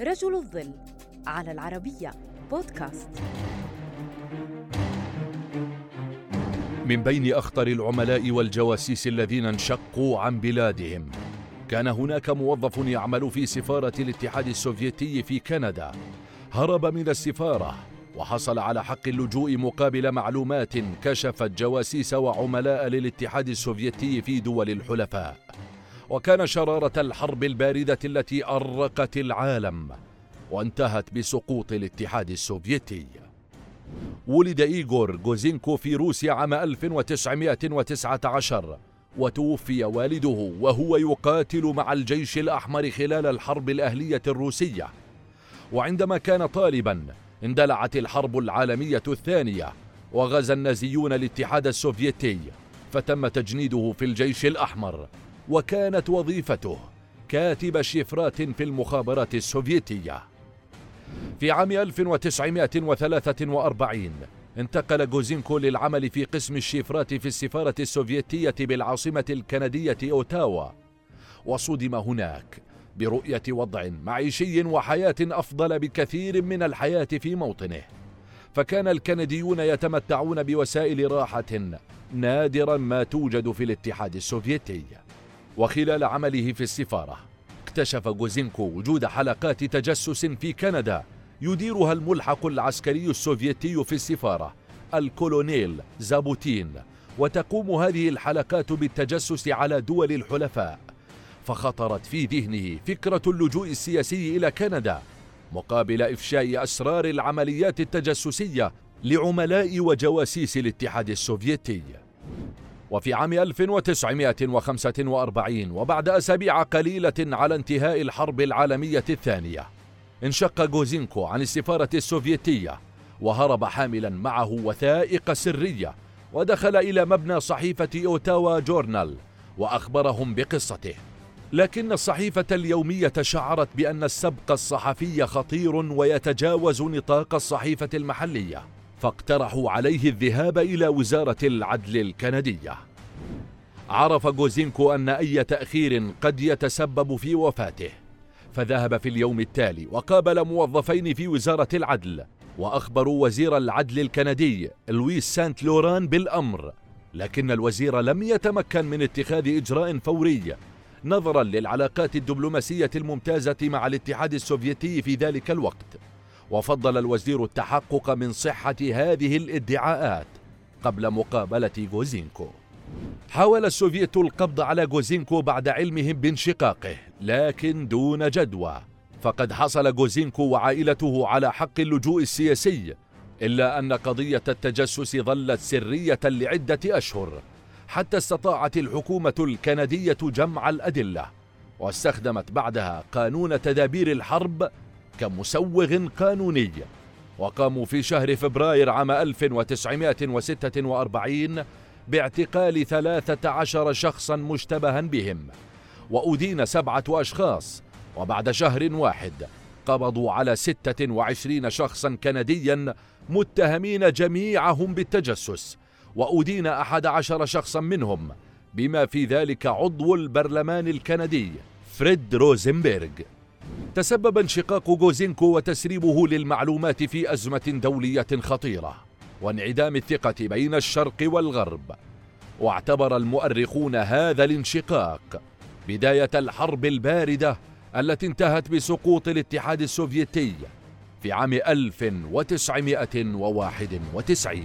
رجل الظل على العربية بودكاست. من بين أخطر العملاء والجواسيس الذين انشقوا عن بلادهم كان هناك موظف يعمل في سفارة الاتحاد السوفيتي في كندا. هرب من السفارة وحصل على حق اللجوء مقابل معلومات كشفت جواسيس وعملاء للاتحاد السوفيتي في دول الحلفاء. وكان شرارة الحرب الباردة التي أرقت العالم وانتهت بسقوط الاتحاد السوفيتي. ولد إيغور جوزينكو في روسيا عام 1919 وتوفي والده وهو يقاتل مع الجيش الأحمر خلال الحرب الأهلية الروسية. وعندما كان طالبا اندلعت الحرب العالمية الثانية وغزا النازيون الاتحاد السوفيتي فتم تجنيده في الجيش الأحمر. وكانت وظيفته كاتب شفرات في المخابرات السوفيتية. في عام 1943 انتقل جوزينكو للعمل في قسم الشفرات في السفارة السوفيتية بالعاصمة الكندية أوتاوا وصدم هناك برؤية وضع معيشي وحياة أفضل بكثير من الحياة في موطنه. فكان الكنديون يتمتعون بوسائل راحة نادرا ما توجد في الاتحاد السوفيتي. وخلال عمله في السفارة اكتشف جوزينكو وجود حلقات تجسس في كندا يديرها الملحق العسكري السوفيتي في السفارة الكولونيل زابوتين وتقوم هذه الحلقات بالتجسس على دول الحلفاء. فخطرت في ذهنه فكرة اللجوء السياسي إلى كندا مقابل إفشاء أسرار العمليات التجسسية لعملاء وجواسيس الاتحاد السوفيتي. وفي عام 1945 وبعد أسابيع قليلة على انتهاء الحرب العالمية الثانية انشق جوزينكو عن السفارة السوفيتية وهرب حاملا معه وثائق سرية ودخل إلى مبنى صحيفة أوتاوا جورنال وأخبرهم بقصته. لكن الصحيفة اليومية شعرت بأن السبق الصحفي خطير ويتجاوز نطاق الصحيفة المحلية. فاقترحوا عليه الذهاب إلى وزارة العدل الكندية. عرف جوزينكو أن أي تأخير قد يتسبب في وفاته فذهب في اليوم التالي وقابل موظفين في وزارة العدل وأخبروا وزير العدل الكندي لويس سانت لوران بالأمر لكن الوزير لم يتمكن من اتخاذ إجراء فوري نظرا للعلاقات الدبلوماسية الممتازة مع الاتحاد السوفيتي في ذلك الوقت. وفضل الوزير التحقق من صحة هذه الادعاءات قبل مقابلة جوزينكو حاول السوفيت القبض على جوزينكو بعد علمهم بانشقاقه لكن دون جدوى. فقد حصل جوزينكو وعائلته على حق اللجوء السياسي إلا أن قضية التجسس ظلت سرية لعدة أشهر حتى استطاعت الحكومة الكندية جمع الأدلة واستخدمت بعدها قانون تدابير الحرب كمسوغ قانوني. وقاموا في شهر فبراير عام 1946 باعتقال ثلاثة عشر شخصا مشتبها بهم. وأدين سبعة أشخاص. وبعد شهر واحد قبضوا على ستة وعشرين شخصا كنديا متهمين جميعهم بالتجسس. وأدين أحد عشر شخصا منهم بما في ذلك عضو البرلمان الكندي فريد روزنبرغ. تسبب انشقاق جوزينكو وتسريبه للمعلومات في أزمة دولية خطيرة وانعدام الثقة بين الشرق والغرب. واعتبر المؤرخون هذا الانشقاق بداية الحرب الباردة التي انتهت بسقوط الاتحاد السوفيتي في عام 1991